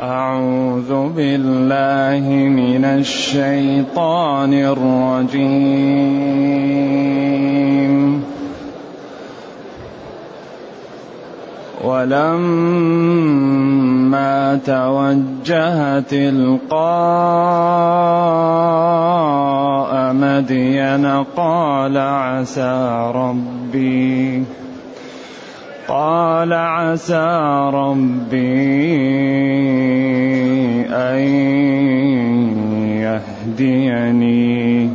أعوذ بالله من الشيطان الرجيم. ولما توجه تلقاء مدين قال عسى ربي قال عسى ربي أن يهديني.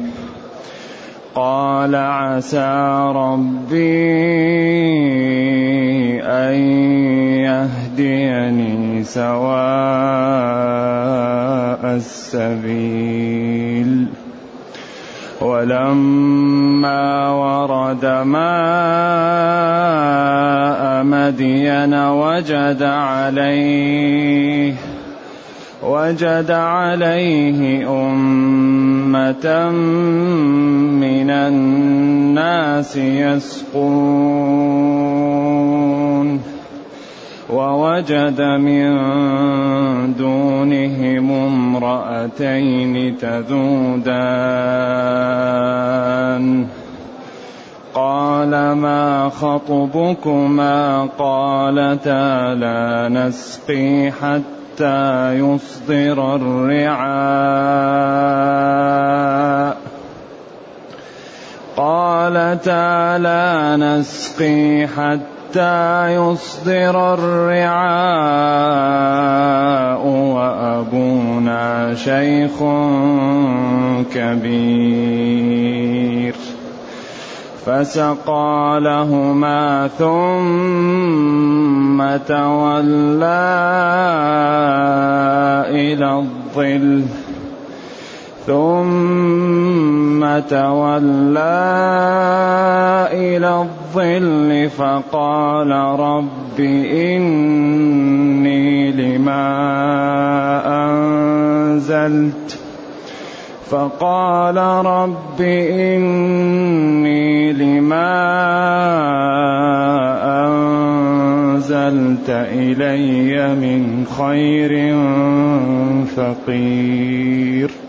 قال عسى ربي أن يهديني سواء السبيل. ولما ورد ماء مدين وجد عليه وجد عليه أمة من الناس يسقون. ووجد من دونهم امرأتين تذودان. قال ما خطبكما؟ قالتا لا نسقي حتى يصدر الرعاء. قالتا لا نسقي حتى حتى يصدر الرعاء وأبونا شيخ كبير. فسقى لهما ثم تولى إلى الظل. ثم تولى إلى الظل فقال رب إني لما أنزلت فقال رب إني لما أنزلت إلي من خير فقير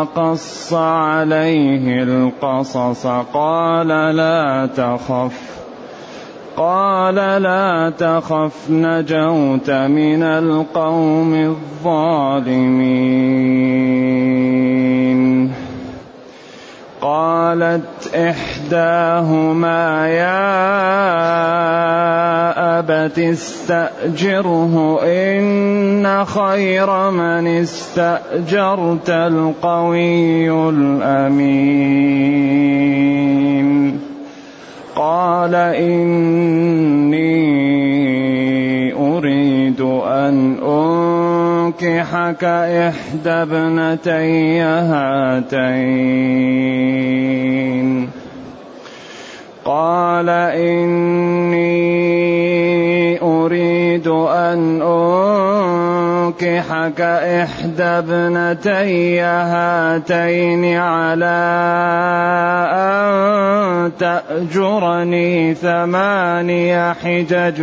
وقص عليه القصص قال لا تخف قال لا تخف نجوت من القوم الظالمين. قالت إحداهما يا أبت استأجره إن خير من استأجرت القوي الأمين. قال إني أريد أن انكحك إحدى ابنتي هاتين. قال إني أريد أن انكحك إحدى ابنتي هاتين على أن تأجرني ثماني حجج.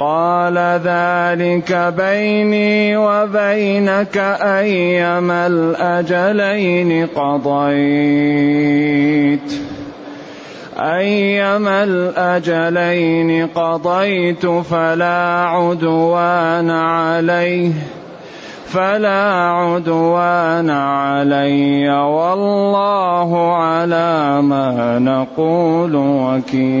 قال ذلك بيني وبينك أيما الأجلين قضيت. أيما الأجلين قضيت فلا عدوان عليه فلا عدوان علي. والله على ما نقول وكيل.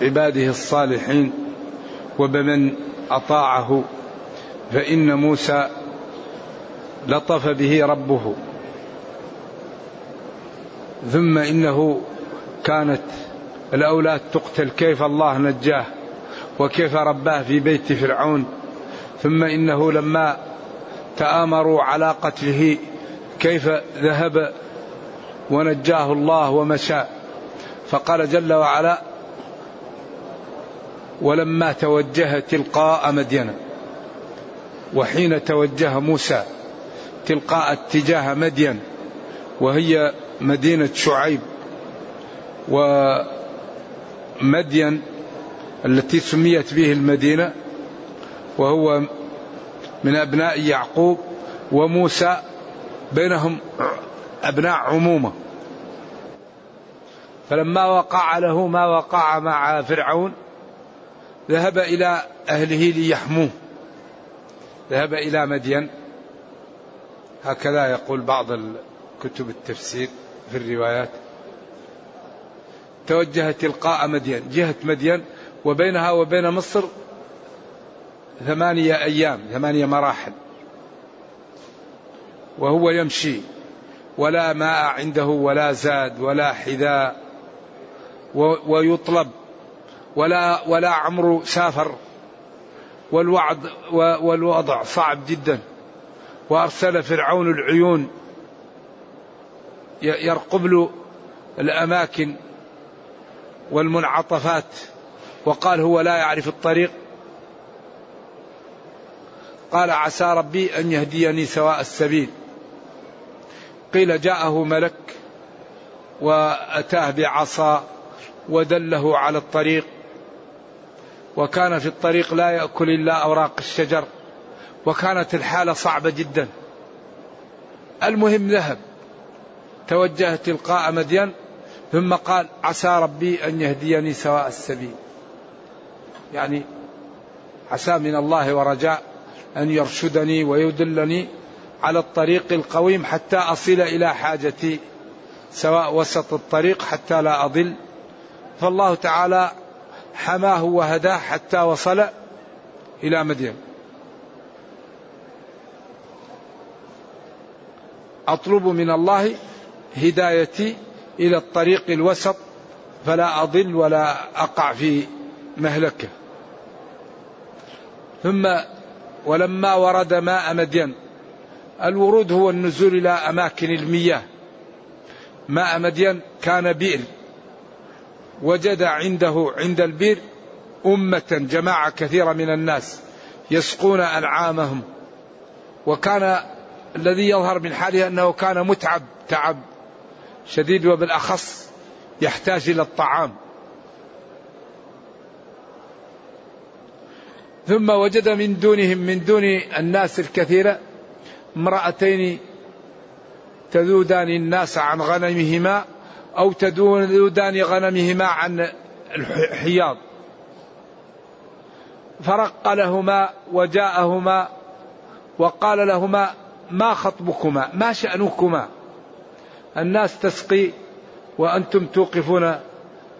وبعباده الصالحين وبمن أطاعه فإن موسى لطف به ربه. ثم إنه كانت الأولاد تقتل كيف الله نجاه وكيف رباه في بيت فرعون. ثم إنه لما تآمروا على قتله كيف ذهب ونجاه الله ومشى. فقال جل وعلا ولما توجه تلقاء مدين وحين توجه موسى تلقاء اتجاه مدين وهي مدينة شعيب و مدين التي سميت به المدينة وهو من أبناء يعقوب وموسى بينهم أبناء عمومة. فلما وقع له ما وقع مع فرعون ذهب إلى أهله ليحموه. ذهب إلى مدين. هكذا يقول بعض كتب التفسير في الروايات. توجه تلقاء مدين. جهة مدين وبينها وبين مصر ثمانية أيام ثمانية مراحل. وهو يمشي ولا ماء عنده ولا زاد ولا حذاء. ويطلب. ولا ولا عمرو سافر. والوعد والوضع صعب جدا. وأرسل فرعون العيون. يرقب له الأماكن والمنعطفات. وقال هو لا يعرف الطريق. قال عسى ربي أن يهديني سواء السبيل. قيل جاءه ملك وأتاه بعصا. ودله على الطريق. وكان في الطريق لا يأكل إلا أوراق الشجر. وكانت الحالة صعبة جدا. المهم ذهب. توجه تلقاء مدين. ثم قال عسى ربي أن يهديني سواء السبيل. يعني عسى من الله ورجاء أن يرشدني ويدلني على الطريق القويم حتى أصل إلى حاجتي سواء وسط الطريق حتى لا أضل فالله تعالى حماه وهداه حتى وصل إلى مدين. أطلب من الله هدايتي إلى الطريق الوسط فلا أضل ولا أقع في مهلكة. ثم ولما ورد ماء مدين الورود هو النزول إلى أماكن المياه. ماء مدين كان بئر. وجد عنده عند البئر أمة جماعة كثيرة من الناس يسقون أنعامهم. وكان الذي يظهر من حاله أنه كان متعب تعب شديد وبالأخص يحتاج إلى الطعام. ثم وجد من دونهم من دون الناس الكثيرة امرأتين تذودان الناس عن غنمهما أو تذودان غنمهما عن الحياض. فرق لهما وجاءهما وقال لهما ما خطبكما؟ ما شأنكما؟ الناس تسقي وأنتم توقفون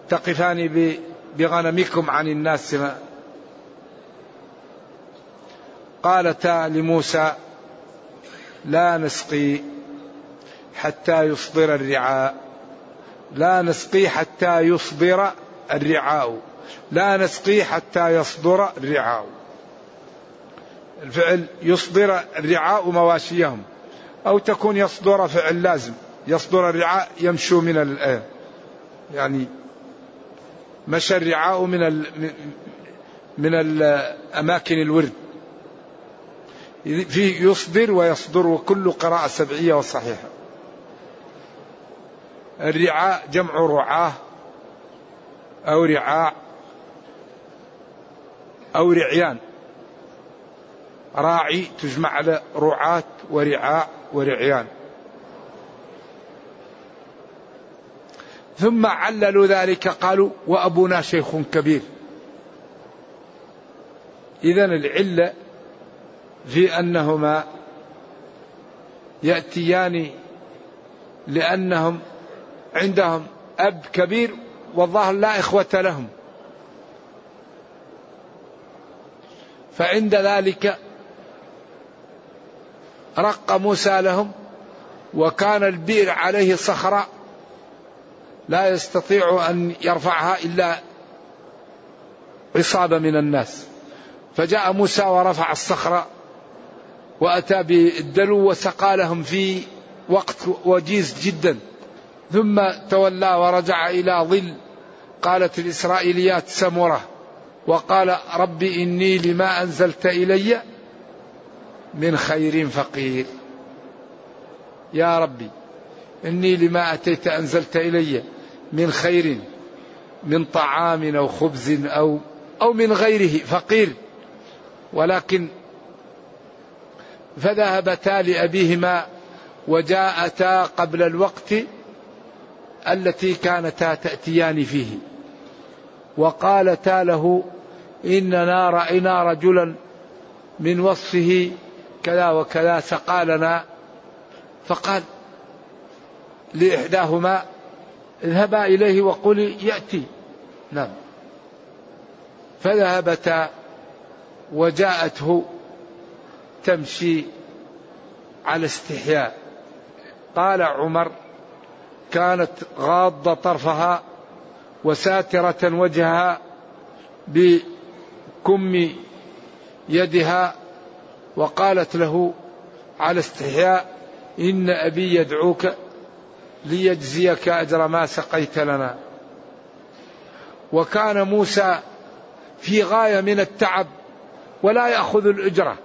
تقفان بغنمكم عن الناس. قالتا لموسى لا نسقي حتى يصدر الرعاء. لا نسقي حتى يصدر الرعاء. لا نسقي حتى يصدر الرعاء. الفعل يصدر الرعاء مواشيهم. أو تكون يصدر فعل لازم. يصدر الرعاء يمشوا من ال يعني مشى الرعاء من ال من الأماكن الورد. فيه يصدر ويصدر وكل قراءة سبعية وصحيحة. الرعاء جمع رعاة أو رعاع أو رعيان. راعي تجمع على رعاة ورعاع ورعيان. ثم عللوا ذلك قالوا وأبونا شيخ كبير. إذا العلة في أنهما يأتيان لأنهم عندهم أب كبير والظاهر لا إخوة لهم. فعند ذلك رق موسى لهم وكان البئر عليه صخرة لا يستطيع أن يرفعها إلا عصابة من الناس. فجاء موسى ورفع الصخرة وأتى بالدلو وسقى لهم في وقت وجيز جدا. ثم تولى ورجع إلى ظل. قالت الإسرائيليات سمرة. وقال رب إني لما أنزلت إلي من خير فقير. يا ربي إني لما أتيت أنزلت إلي من خير من طعام أو خبز أو أو من غيره فقير. ولكن فذهبتا لأبيهما وجاءتا قبل الوقت التي كانتا تأتيان فيه. وقالتا له إننا رأينا رجلا من وصفه كذا وكذا سقى لنا فقال لإحداهما اذهبا إليه وقولي يأتي. نعم. فذهبتا وجاءته تمشي على استحياء. قال عمر كانت غاضة طرفها وساترة وجهها بكم يدها وقالت له على استحياء إن أبي يدعوك ليجزيك أجر ما سقيت لنا. وكان موسى في غاية من التعب ولا يأخذ الأجرة.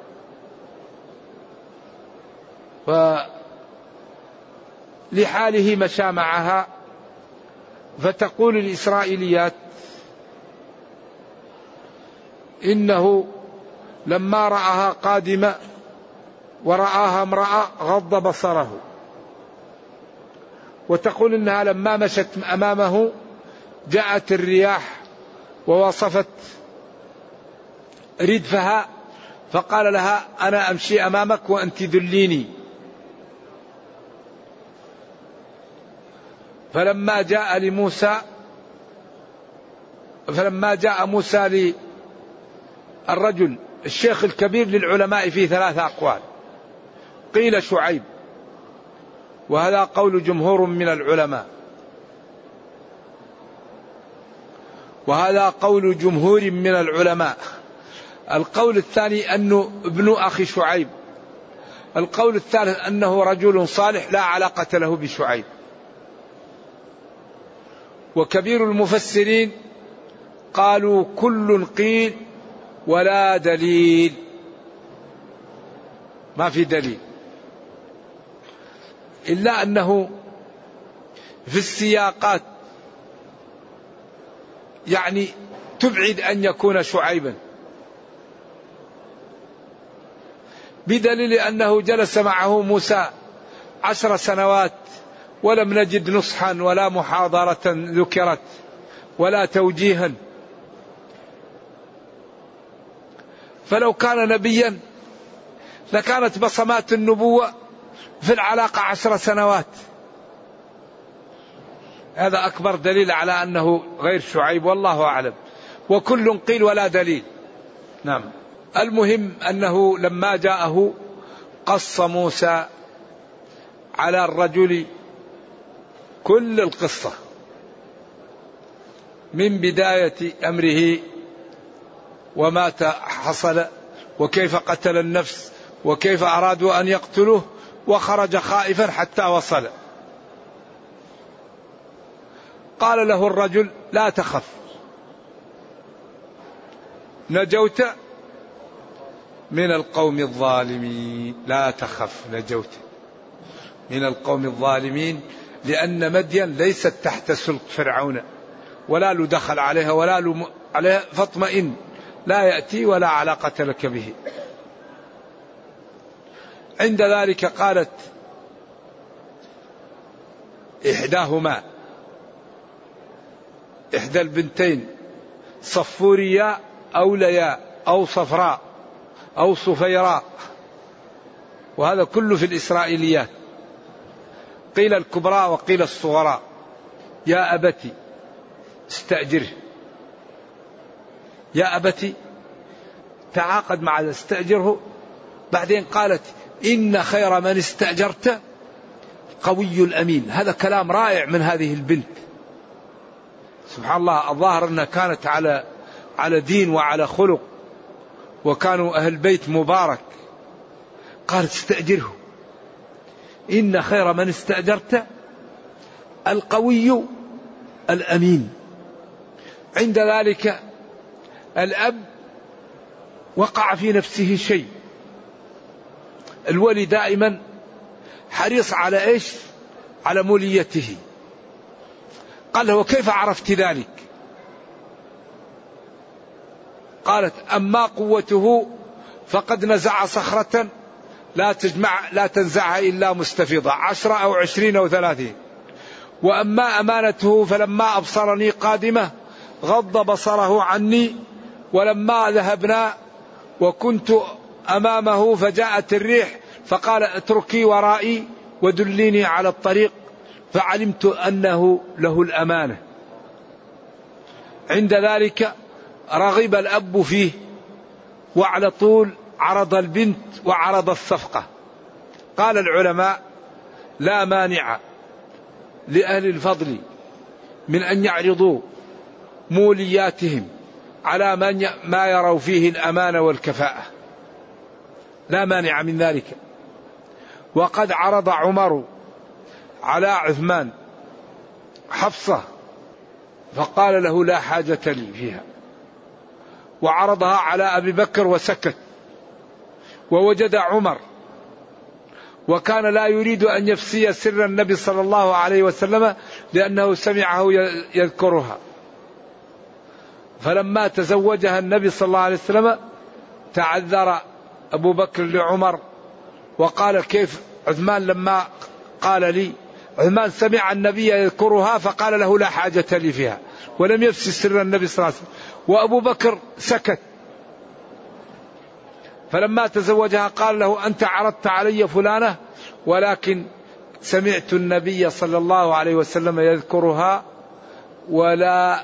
لحاله مشى معها فتقول الإسرائيليات إنه لما رآها قادمة ورآها امرأة غض بصره. وتقول إنها لما مشت أمامه جاءت الرياح ووصفت ردفها فقال لها أنا أمشي أمامك وأنت دليني فلما جاء لموسى فلما جاء موسى للرجل الشيخ الكبير للعلماء في ثلاثة أقوال. قيل شعيب وهذا قول جمهور من العلماء. وهذا قول جمهور من العلماء. القول الثاني أنه ابن أخي شعيب. القول الثالث أنه رجل صالح لا علاقة له بشعيب. وكبير المفسرين قالوا كل قيل ولا دليل. ما في دليل. إلا أنه في السياقات يعني تبعد أن يكون شعيبا. بدليل أنه جلس معه موسى عشر سنوات ولم نجد نصحا ولا محاضرة ذكرت ولا توجيها. فلو كان نبيا لكانت بصمات النبوة في العلاقة عشر سنوات. هذا أكبر دليل على أنه غير شعيب والله أعلم. وكل قيل ولا دليل. نعم. المهم أنه لما جاءه قص موسى على الرجل كل القصة من بداية أمره وما حصل وكيف قتل النفس وكيف أرادوا أن يقتلوه وخرج خائفا حتى وصل. قال له الرجل لا تخف. نجوت من القوم الظالمين. لا تخف نجوت من القوم الظالمين. لأن مدين ليست تحت سلط فرعون ولا له دخل عليها ولا له عليها فاطمئن لا يأتي ولا علاقة لك به. عند ذلك قالت إحداهما إحدى البنتين صفوريا أو لياء أو صفراء أو صفيراء وهذا كله في الإسرائيليات. قيل الكبرى وقيل الصغراء يا أبتي استأجره. يا أبتي تعاقد مع استأجره. بعدين قالت إن خير من استأجرت قوي الأمين. هذا كلام رائع من هذه البنت. سبحان الله الظاهر أنها كانت على على دين وعلى خلق وكانوا أهل بيت مبارك. قالت استأجره. إن خير من استأجرت القوي الأمين عند ذلك الأب وقع في نفسه شيء الولي دائما حريص على إيش؟ على موليته. قال له وكيف عرفت ذلك؟ قالت أما قوته فقد نزع صخرة لا تجمع لا تنزعها إلا مستفيضة. عشرة أو عشرين أو ثلاثين. وأما أمانته فلما أبصرني قادمة غض بصره عني ولما ذهبنا وكنت أمامه فجاءت الريح فقال اتركي ورائي ودليني على الطريق فعلمت أنه له الأمانة. عند ذلك رغب الأب فيه وعلى طول عرض البنت وعرض الصفقة. قال العلماء لا مانع لأهل الفضل من أن يعرضوا مولياتهم على من ما يروا فيه الأمانة والكفاءة. لا مانع من ذلك. وقد عرض عمر على عثمان حفصة فقال له لا حاجة لي فيها. وعرضها على أبي بكر وسكت. ووجد عمر وكان لا يريد أن يفسي سر النبي صلى الله عليه وسلم لأنه سمعه يذكرها. فلما تزوجها النبي صلى الله عليه وسلم تعذر أبو بكر لعمر وقال كيف عثمان لما قال لي عثمان سمع النبي يذكرها فقال له لا حاجة لي فيها ولم يفسي سر النبي صلى الله عليه وسلم. وأبو بكر سكت. فلما تزوجها قال له أنت عرضت علي فلانة ولكن سمعت النبي صلى الله عليه وسلم يذكرها ولا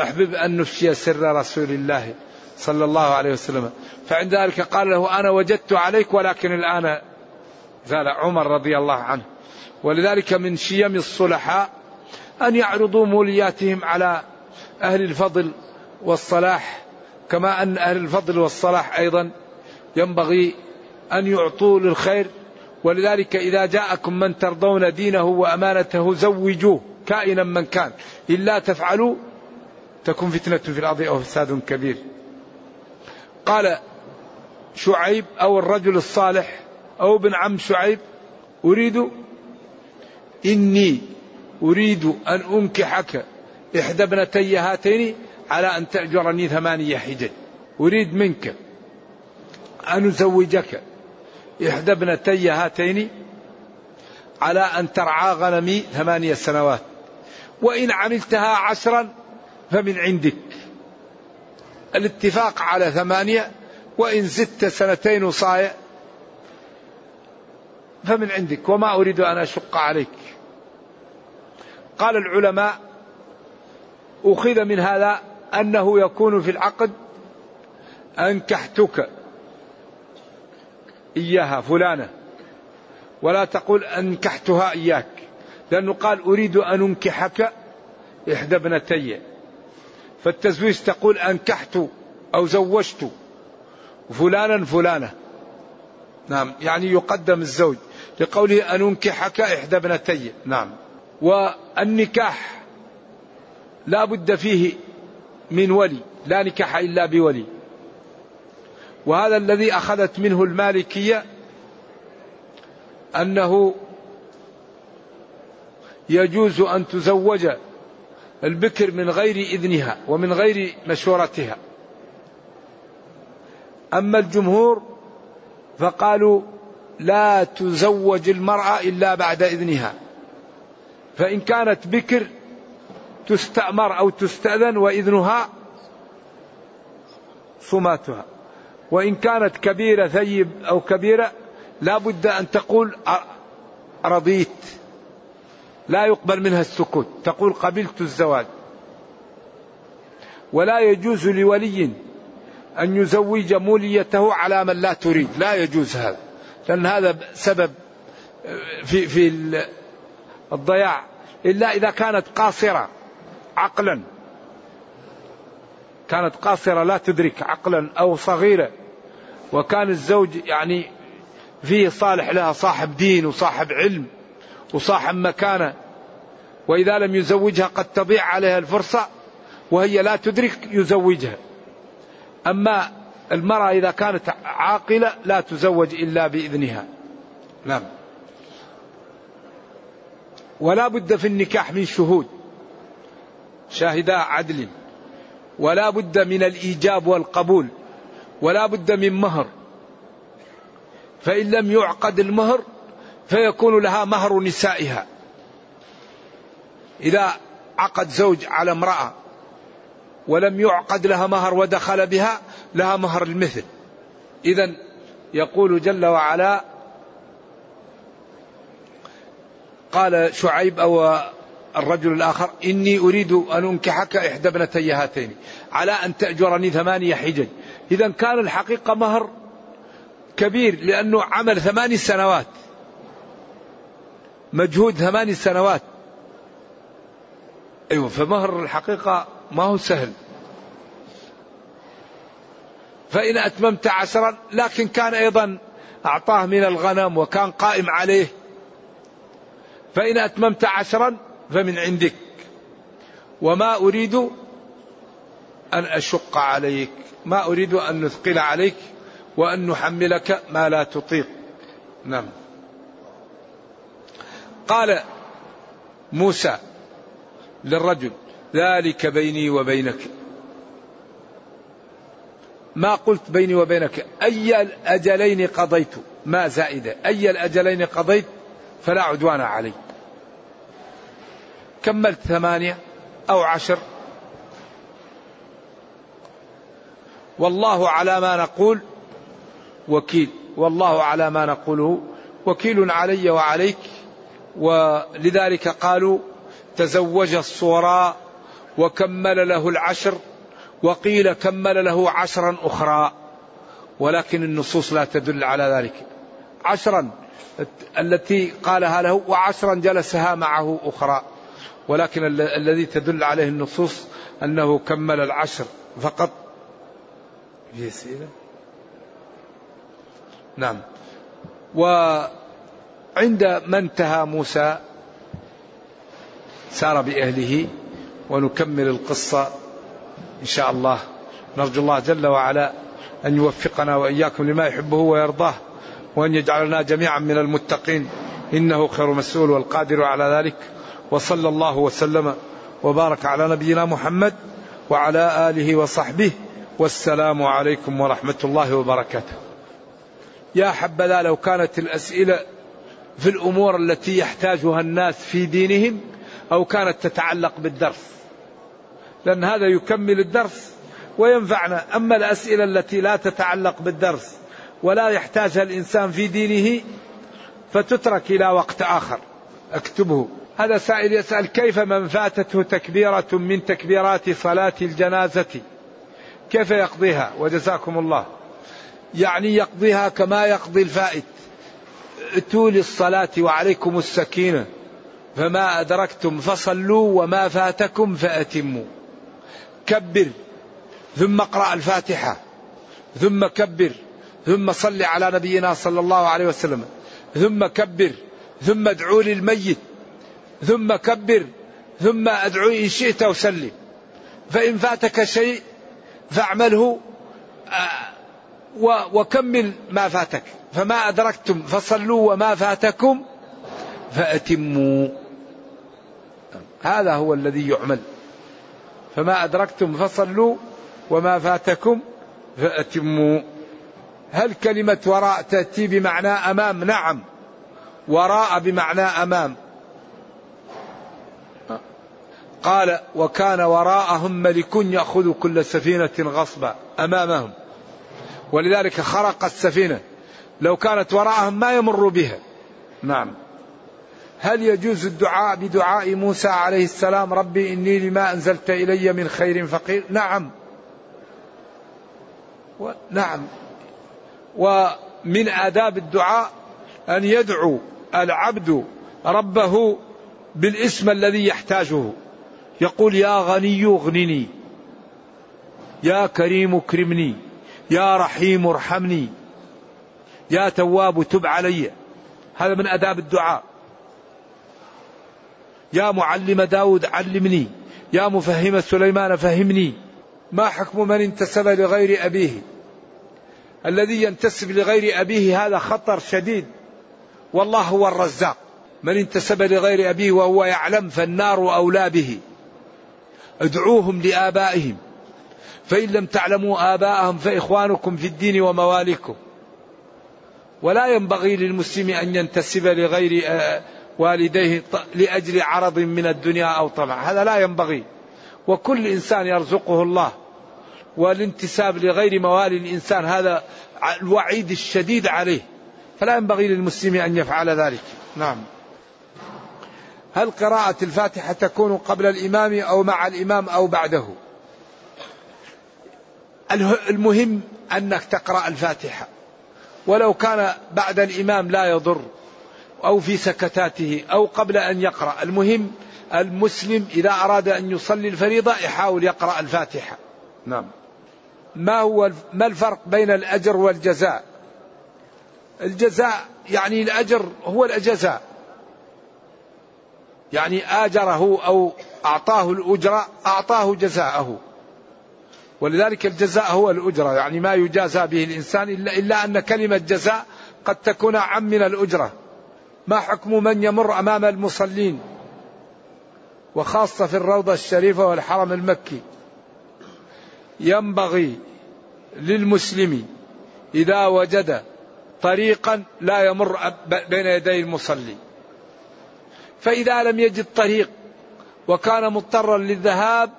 أحبب أن نفشي سر رسول الله صلى الله عليه وسلم. فعند ذلك قال له أنا وجدت عليك ولكن الآن زال عمر رضي الله عنه. ولذلك من شيم الصلحاء أن يعرضوا مولياتهم على أهل الفضل والصلاح كما أن أهل الفضل والصلاح أيضا ينبغي أن يعطوا للخير. ولذلك إذا جاءكم من ترضون دينه وأمانته زوجوه كائنا من كان. إلا تفعلوا تكون فتنة في الأرض أو فساد كبير. قال شعيب أو الرجل الصالح أو ابن عم شعيب أريد إني أريد أن أنكحك إحدى ابنتي هاتين على أن تأجرني ثمانية حجج. أريد منك أن أزوجك إحدى ابنتي هاتين على أن ترعى غنمي ثمانية سنوات. وإن عملتها عشرا فمن عندك. الاتفاق على ثمانية وإن زدت سنتين وصايع فمن عندك. وما أريد أن أشق عليك. قال العلماء أخذ من هذا أنه يكون في العقد أنكحتك إياها فلانة ولا تقول أنكحتها إياك لأنه قال أريد أن أنكحك إحدى ابنتي فالتزويج تقول أنكحت أو زوجت فلانا فلانة. نعم يعني يقدم الزوج لقوله أن أنكحك إحدى ابنتي نعم والنكاح لا بد فيه من ولي لا نكاح إلا بولي. وهذا الذي أخذت منه المالكية أنه يجوز أن تزوج البكر من غير إذنها ومن غير مشورتها. أما الجمهور فقالوا لا تزوج المرأة إلا بعد إذنها. فإن كانت بكر تستأمر أو تستأذن وإذنها صماتها. وإن كانت كبيرة ثيب أو كبيرة لا بد أن تقول رضيت لا يقبل منها السكوت. تقول قبلت الزواج ولا يجوز لولي أن يزوج موليته على من لا تريد. لا يجوز هذا. لأن هذا سبب في في الضياع. إلا إذا كانت قاصرة. عقلا. كانت قاصرة لا تدرك عقلا أو صغيرة. وكان الزوج يعني فيه صالح لها صاحب دين وصاحب علم وصاحب مكانة. وإذا لم يزوجها قد تضيع عليها الفرصة وهي لا تدرك يزوجها. أما المرأة إذا كانت عاقلة لا تزوج إلا بإذنها. نعم. ولا بد في النكاح من شهود. شاهدا عدل. ولا بد من الإيجاب والقبول. ولا بد من مهر. فإن لم يعقد المهر فيكون لها مهر نسائها. إذا عقد زوج على امرأة ولم يعقد لها مهر ودخل بها لها مهر المثل. إذا يقول جل وعلا قال شعيب أو الرجل الآخر إني أريد أن أنكحك إحدى ابنتي هاتين على أن تأجرني ثمانية حجج. إذا كان الحقيقة مهر كبير لأنه عمل ثماني سنوات. مجهود ثماني سنوات. أيوة فمهر الحقيقة ما هو سهل. فإن أتممت عشرا لكن كان أيضا أعطاه من الغنم وكان قائم عليه. فإن أتممت عشرا فمن عندك. وما أريد أن أشق عليك. ما أريد أن نثقل عليك وأن نحملك ما لا تطيق. نعم. قال موسى للرجل ذلك بيني وبينك. ما قلت بيني وبينك؟ أي الأجلين قضيت؟ ما زائدة. أي الأجلين قضيت فلا عدوان علي كملت ثمانية أو عشر. والله على ما نقول وكيل. والله على ما نقوله وكيل علي وعليك. ولذلك قالوا تزوج الصوراء وكمل له العشر وقيل كمل له عشرا أخرى. ولكن النصوص لا تدل على ذلك. عشرا التي قالها له وعشرا جلسها معه أخرى. ولكن الذي تدل عليه النصوص أنه كمل العشر فقط. في أسئلة نعم. وعند ما انتهى موسى سار بأهله ونكمل القصة إن شاء الله. نرجو الله جل وعلا أن يوفقنا وإياكم لما يحبه ويرضاه وأن يجعلنا جميعا من المتقين. إنه خير مسؤول والقادر على ذلك. وصلى الله وسلم وبارك على نبينا محمد وعلى آله وصحبه والسلام عليكم ورحمة الله وبركاته. يا حبذا لو كانت الأسئلة في الأمور التي يحتاجها الناس في دينهم أو كانت تتعلق بالدرس لأن هذا يكمل الدرس وينفعنا. أما الأسئلة التي لا تتعلق بالدرس ولا يحتاجها الإنسان في دينه فتترك إلى وقت آخر. أكتبه. هذا سائل يسأل كيف من فاتته تكبيرة من تكبيرات صلاة الجنازة؟ كيف يقضيها؟ وجزاكم الله. يعني يقضيها كما يقضي الفائت. اتوا للصلاة وعليكم السكينة. فما أدركتم فصلوا وما فاتكم فأتموا. كبر. ثم اقرأ الفاتحة. ثم كبر. ثم صل على نبينا صلى الله عليه وسلم. ثم كبر. ثم ادعوا للميت. ثم كبر ثم أدعو إن شئت وسلم فإن فاتك شيء فاعمله آه، وكمل ما فاتك. فما أدركتم فصلوا وما فاتكم فأتموا. هذا هو الذي يعمل. فما أدركتم فصلوا وما فاتكم فأتموا. هل كلمة وراء تأتي بمعنى أمام؟ نعم. وراء بمعنى أمام. قال وكان وراءهم ملك يأخذ كل سفينة غصبا أمامهم. ولذلك خرق السفينة. لو كانت وراءهم ما يمر بها. نعم. هل يجوز الدعاء بدعاء موسى عليه السلام؟ ربي إني لما أنزلت إلي من خير فقير. نعم. نعم. ومن آداب الدعاء أن يدعو العبد ربه بالاسم الذي يحتاجه. يقول يا غني اغنني يا كريم اكرمني يا رحيم ارحمني يا تواب تب علي. هذا من أداب الدعاء. يا معلم داود علمني يا مفهم سليمان فهمني. ما حكم من انتسب لغير أبيه؟ الذي ينتسب لغير أبيه هذا خطر شديد. والله هو الرزاق. من انتسب لغير أبيه وهو يعلم فالنار أولى به. ادعوهم لآبائهم. فإن لم تعلموا آباءهم فإخوانكم في الدين ومواليكم. ولا ينبغي للمسلم أن ينتسب لغير آه، والديه لأجل عرض من الدنيا أو طمع. هذا لا ينبغي. وكل إنسان يرزقه الله. والانتساب لغير موالي الإنسان هذا الوعيد الشديد عليه. فلا ينبغي للمسلم أن يفعل ذلك. نعم. هل قراءة الفاتحة تكون قبل الإمام أو مع الإمام أو بعده؟ المهم أنك تقرأ الفاتحة. ولو كان بعد الإمام لا يضر أو في سكتاته أو قبل أن يقرأ. المهم المسلم إذا أراد أن يصلي الفريضة يحاول يقرأ الفاتحة. نعم. ما هو ما الفرق بين الأجر والجزاء؟ الجزاء يعني الأجر هو الجزاء يعني آجره أو أعطاه الأجرة أعطاه جزاءه. ولذلك الجزاء هو الأجرة يعني ما يجازى به الإنسان إلا, إلا أن كلمة جزاء قد تكون عم من الأجرة. ما حكم من يمر أمام المصلين؟ وخاصة في الروضة الشريفة والحرم المكي. ينبغي للمسلم إذا وجد طريقا لا يمر بين يدي المصلي. فإذا لم يجد طريق وكان مضطرا للذهاب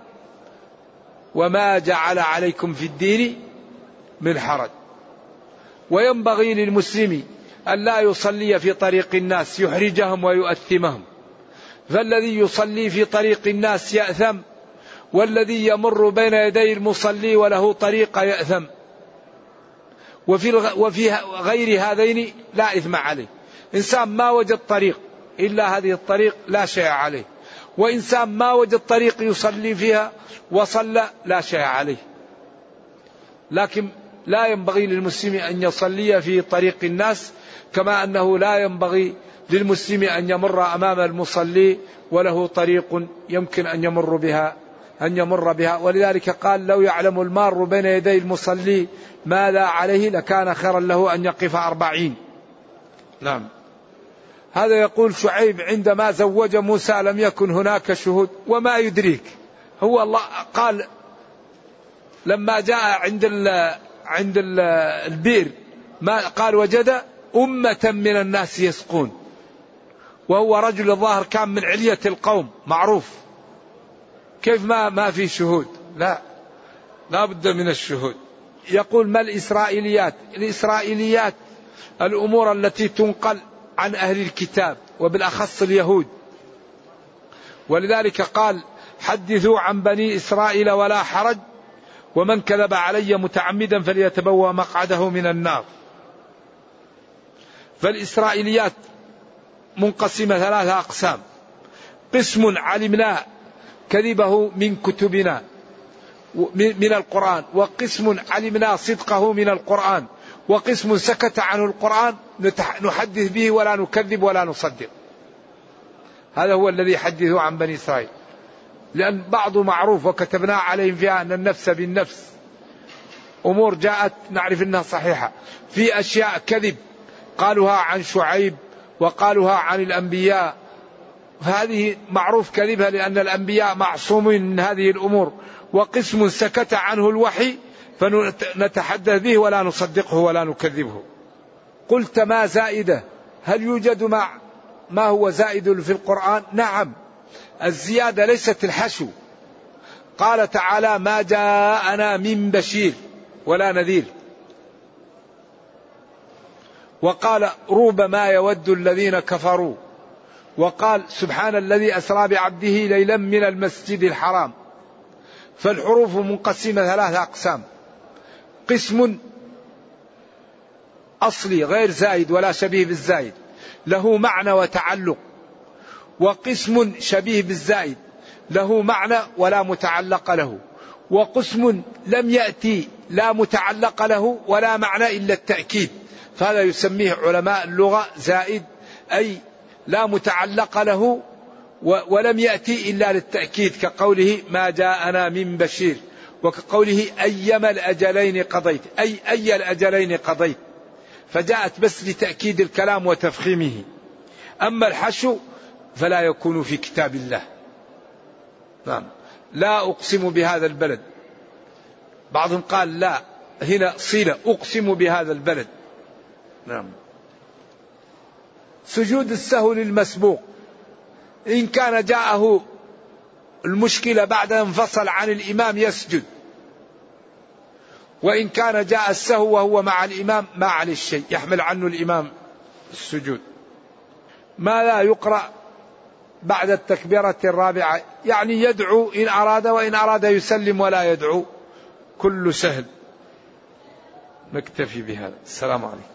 وما جعل عليكم في الدين من حرج. وينبغي للمسلم أن لا يصلي في طريق الناس يحرجهم ويؤثمهم. فالذي يصلي في طريق الناس يأثم والذي يمر بين يدي المصلي وله طريق يأثم. وفي وفي غير هذين لا إثم عليه. إنسان ما وجد طريق إلا هذه الطريق لا شيء عليه. وإنسان ما وجد طريق يصلي فيها وصلى لا شيء عليه. لكن لا ينبغي للمسلم أن يصلي في طريق الناس كما أنه لا ينبغي للمسلم أن يمر أمام المصلي وله طريق يمكن أن يمر بها أن يمر بها. ولذلك قال لو يعلم المار بين يدي المصلي ماذا عليه لكان خيرا له أن يقف أربعين. نعم. هذا يقول شعيب عندما زوج موسى لم يكن هناك شهود وما يدريك. هو الله قال لما جاء عند ال عند ال البئر ما قال وجد أمة من الناس يسقون. وهو رجل الظاهر كان من علية القوم معروف. كيف ما ما في شهود؟ لا لا بد من الشهود. يقول ما الإسرائيليات؟ الإسرائيليات الأمور التي تنقل عن أهل الكتاب وبالأخص اليهود. ولذلك قال حدثوا عن بني إسرائيل ولا حرج ومن كذب علي متعمدا فليتبوى مقعده من النار. فالإسرائيليات منقسمة ثلاثة أقسام. قسم علمنا كذبه من كتبنا من القرآن وقسم علمنا صدقه من القرآن. وقسم سكت عنه القرآن نحدث به ولا نكذب ولا نصدق. هذا هو الذي يحدث عن بني إسرائيل. لأن بعض معروف وكتبنا عليهم فيها أن النفس بالنفس. أمور جاءت نعرف أنها صحيحة. في أشياء كذب. قالوها عن شعيب وقالوها عن الأنبياء. هذه معروف كذبها لأن الأنبياء معصومين من هذه الأمور. وقسم سكت عنه الوحي فنتحدث به ولا نصدقه ولا نكذبه. قلت ما زائدة. هل يوجد ما ما هو زائد في القرآن؟ نعم. الزيادة ليست الحشو. قال تعالى ما جاءنا من بشير ولا نذير. وقال روب ما يود الذين كفروا. وقال سبحان الذي أسرى بعبده ليلا من المسجد الحرام. فالحروف منقسمة ثلاثة أقسام. قسم أصلي غير زايد ولا شبيه بالزايد. له معنى وتعلق. وقسم شبيه بالزايد. له معنى ولا متعلق له. وقسم لم يأتي لا متعلق له ولا معنى إلا التأكيد. فهذا يسميه علماء اللغة زائد أي لا متعلق له ولم يأتي إلا للتأكيد. كقوله ما جاءنا من بشير. وكقوله أيما الأجلين قضيت أي أي الأجلين قضيت. فجاءت بس لتأكيد الكلام وتفخيمه. أما الحشو فلا يكون في كتاب الله. نعم. لا أقسم بهذا البلد. بعضهم قال لا هنا صلة أقسم بهذا البلد. نعم. سجود السهو للمسبوق. إن كان جاءه المشكلة بعد أن انفصل عن الإمام يسجد. وإن كان جاء السهو وهو مع الإمام ما عليه الشيء يحمل عنه الإمام السجود. ما لا يقرأ بعد التكبيرة الرابعة يعني يدعو إن أراد وإن أراد يسلم ولا يدعو. كل سهل. نكتفي بهذا. السلام عليكم.